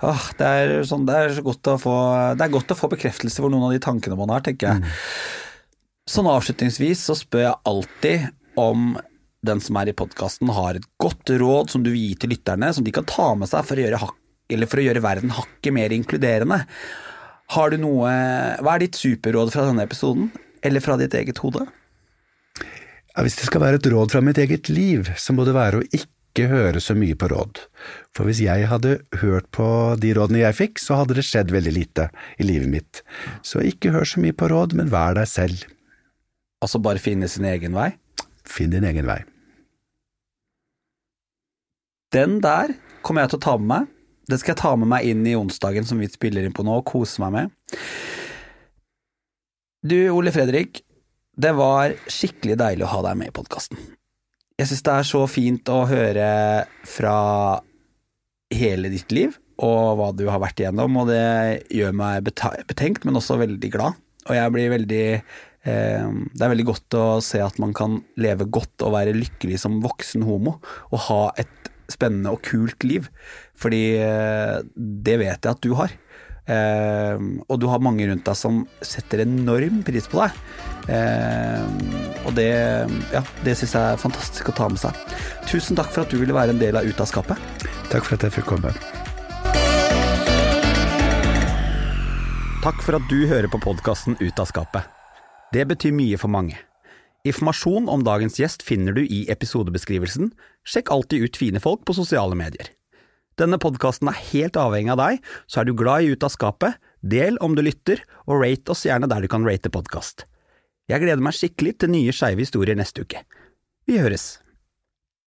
Åh, det, er sånn, det, er så godt å få, det er godt å få bekreftelse for noen av de tankene man har, tenker jeg. Sånn avslutningsvis så spør jeg alltid om den som er i podkasten har et godt råd som du vil gi til lytterne, som de kan ta med seg for å gjøre, for å gjøre verden hakket mer inkluderende. Har du noe Hva er ditt superråd fra denne episoden, eller fra ditt eget hode? Ja, hvis det skal være et råd fra mitt eget liv, så må det være å ikke høre så mye på råd. For hvis jeg hadde hørt på de rådene jeg fikk, så hadde det skjedd veldig lite i livet mitt. Så ikke hør så mye på råd, men vær deg selv. Altså bare finne sin egen vei? Finn din egen vei. Den der kommer jeg til å ta med meg. Det skal jeg ta med meg inn i onsdagen som vi spiller inn på nå, og kose meg med. Du, Ole Fredrik. Det var skikkelig deilig å ha deg med i podkasten. Jeg syns det er så fint å høre fra hele ditt liv og hva du har vært igjennom, og det gjør meg betenkt, men også veldig glad. Og jeg blir veldig eh, Det er veldig godt å se at man kan leve godt og være lykkelig som voksen homo, og ha et spennende og kult liv. Fordi eh, det vet jeg at du har. Eh, og du har mange rundt deg som setter enorm pris på deg. Eh, og det, ja, det syns jeg er fantastisk å ta med seg. Tusen takk for at du ville være en del av Ut av skapet. Takk for at jeg fikk komme. Takk for at du hører på podkasten Ut av skapet. Det betyr mye for mange. Informasjon om dagens gjest finner du i episodebeskrivelsen. Sjekk alltid ut fine folk på sosiale medier. Denne podkasten er helt avhengig av deg, så er du glad i Ut av skapet, del om du lytter, og rate oss gjerne der du kan rate podkast. Jeg gleder meg skikkelig til nye skeive historier neste uke. Vi høres!